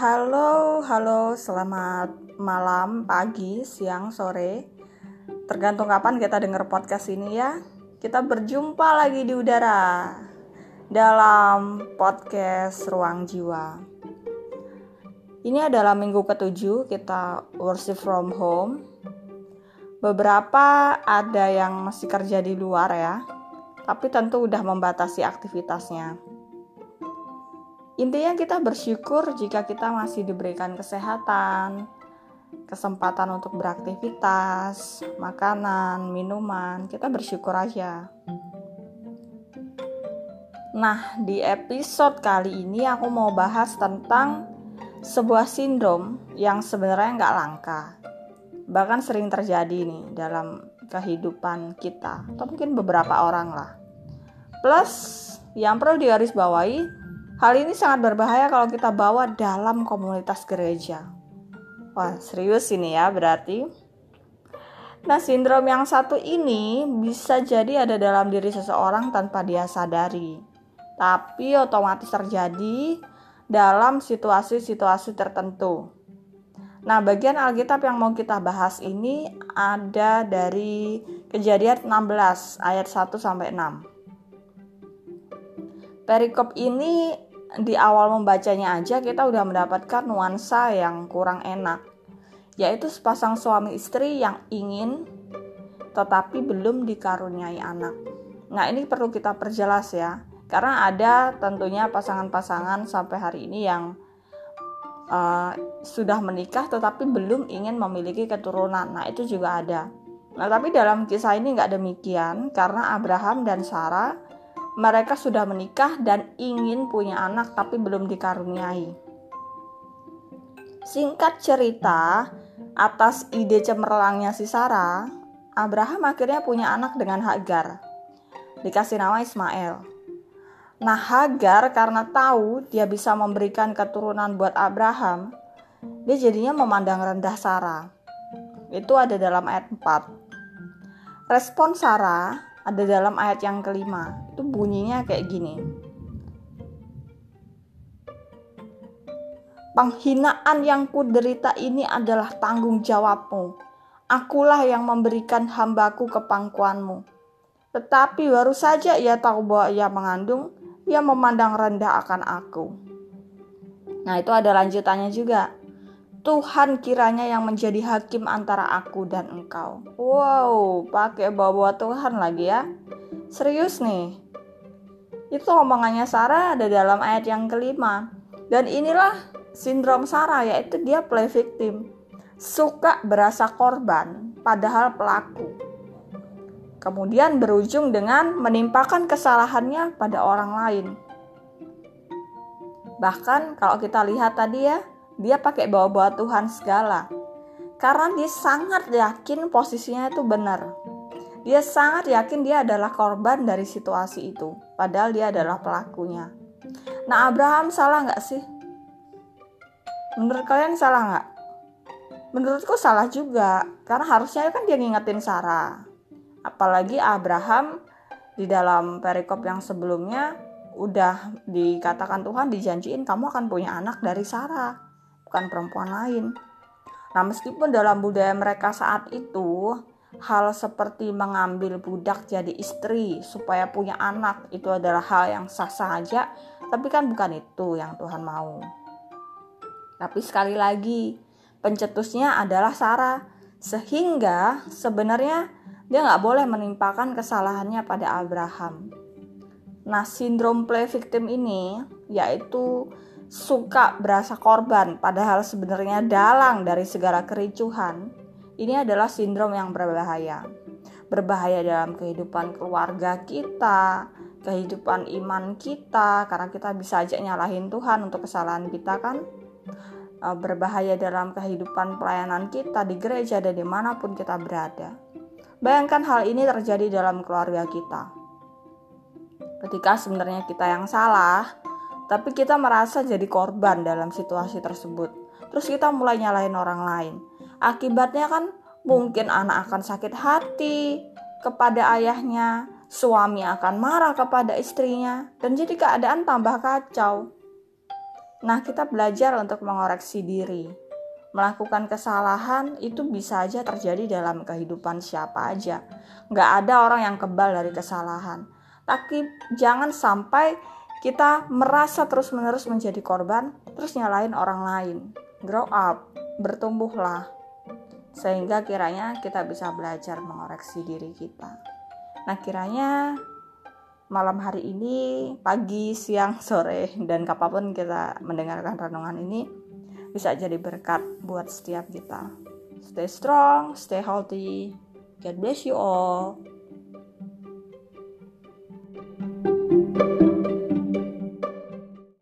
Halo, halo, selamat malam, pagi, siang, sore. Tergantung kapan kita dengar podcast ini ya. Kita berjumpa lagi di udara dalam podcast Ruang Jiwa. Ini adalah minggu ketujuh kita worship from home. Beberapa ada yang masih kerja di luar ya, tapi tentu udah membatasi aktivitasnya. Intinya kita bersyukur jika kita masih diberikan kesehatan, kesempatan untuk beraktivitas, makanan, minuman, kita bersyukur aja. Nah, di episode kali ini aku mau bahas tentang sebuah sindrom yang sebenarnya nggak langka. Bahkan sering terjadi nih dalam kehidupan kita, atau mungkin beberapa orang lah. Plus, yang perlu digarisbawahi, Hal ini sangat berbahaya kalau kita bawa dalam komunitas gereja. Wah, serius ini ya berarti. Nah, sindrom yang satu ini bisa jadi ada dalam diri seseorang tanpa dia sadari. Tapi otomatis terjadi dalam situasi-situasi tertentu. Nah, bagian Alkitab yang mau kita bahas ini ada dari Kejadian 16 ayat 1 sampai 6. Perikop ini di awal membacanya aja kita udah mendapatkan nuansa yang kurang enak yaitu sepasang suami istri yang ingin tetapi belum dikaruniai anak. Nah, ini perlu kita perjelas ya. Karena ada tentunya pasangan-pasangan sampai hari ini yang uh, sudah menikah tetapi belum ingin memiliki keturunan. Nah, itu juga ada. Nah, tapi dalam kisah ini nggak demikian karena Abraham dan Sarah mereka sudah menikah dan ingin punya anak tapi belum dikaruniai. Singkat cerita, atas ide cemerlangnya si Sarah, Abraham akhirnya punya anak dengan Hagar. Dikasih nama Ismail. Nah, Hagar karena tahu dia bisa memberikan keturunan buat Abraham, dia jadinya memandang rendah Sarah. Itu ada dalam ayat 4. Respon Sarah ada dalam ayat yang kelima. Itu bunyinya kayak gini. Penghinaan yang kuderita ini adalah tanggung jawabmu. Akulah yang memberikan hambaku ke pangkuanmu. Tetapi baru saja ia tahu bahwa ia mengandung, ia memandang rendah akan aku. Nah itu ada lanjutannya juga. Tuhan kiranya yang menjadi hakim antara aku dan engkau. Wow, pakai bawa-bawa Tuhan lagi ya. Serius nih. Itu omongannya Sarah ada dalam ayat yang kelima. Dan inilah sindrom Sarah yaitu dia play victim. Suka berasa korban padahal pelaku. Kemudian berujung dengan menimpakan kesalahannya pada orang lain. Bahkan kalau kita lihat tadi ya, dia pakai bawa-bawa Tuhan segala. Karena dia sangat yakin posisinya itu benar. Dia sangat yakin dia adalah korban dari situasi itu. Padahal dia adalah pelakunya. Nah Abraham salah nggak sih? Menurut kalian salah nggak? Menurutku salah juga. Karena harusnya kan dia ngingetin Sarah. Apalagi Abraham di dalam perikop yang sebelumnya udah dikatakan Tuhan dijanjiin kamu akan punya anak dari Sarah bukan perempuan lain. Nah, meskipun dalam budaya mereka saat itu, hal seperti mengambil budak jadi istri supaya punya anak itu adalah hal yang sah saja, tapi kan bukan itu yang Tuhan mau. Tapi sekali lagi, pencetusnya adalah Sarah, sehingga sebenarnya dia nggak boleh menimpakan kesalahannya pada Abraham. Nah, sindrom play victim ini yaitu suka berasa korban padahal sebenarnya dalang dari segala kericuhan, ini adalah sindrom yang berbahaya. Berbahaya dalam kehidupan keluarga kita, kehidupan iman kita, karena kita bisa aja nyalahin Tuhan untuk kesalahan kita kan. E, berbahaya dalam kehidupan pelayanan kita di gereja dan di mana pun kita berada. Bayangkan hal ini terjadi dalam keluarga kita. Ketika sebenarnya kita yang salah, tapi kita merasa jadi korban dalam situasi tersebut. Terus kita mulai nyalahin orang lain. Akibatnya kan mungkin anak akan sakit hati kepada ayahnya, suami akan marah kepada istrinya, dan jadi keadaan tambah kacau. Nah, kita belajar untuk mengoreksi diri. Melakukan kesalahan itu bisa aja terjadi dalam kehidupan siapa aja. Nggak ada orang yang kebal dari kesalahan. Tapi jangan sampai kita merasa terus-menerus menjadi korban, terus nyalain orang lain. Grow up, bertumbuhlah. Sehingga kiranya kita bisa belajar mengoreksi diri kita. Nah, kiranya malam hari ini, pagi, siang, sore, dan kapan pun kita mendengarkan renungan ini bisa jadi berkat buat setiap kita. Stay strong, stay healthy. God bless you all.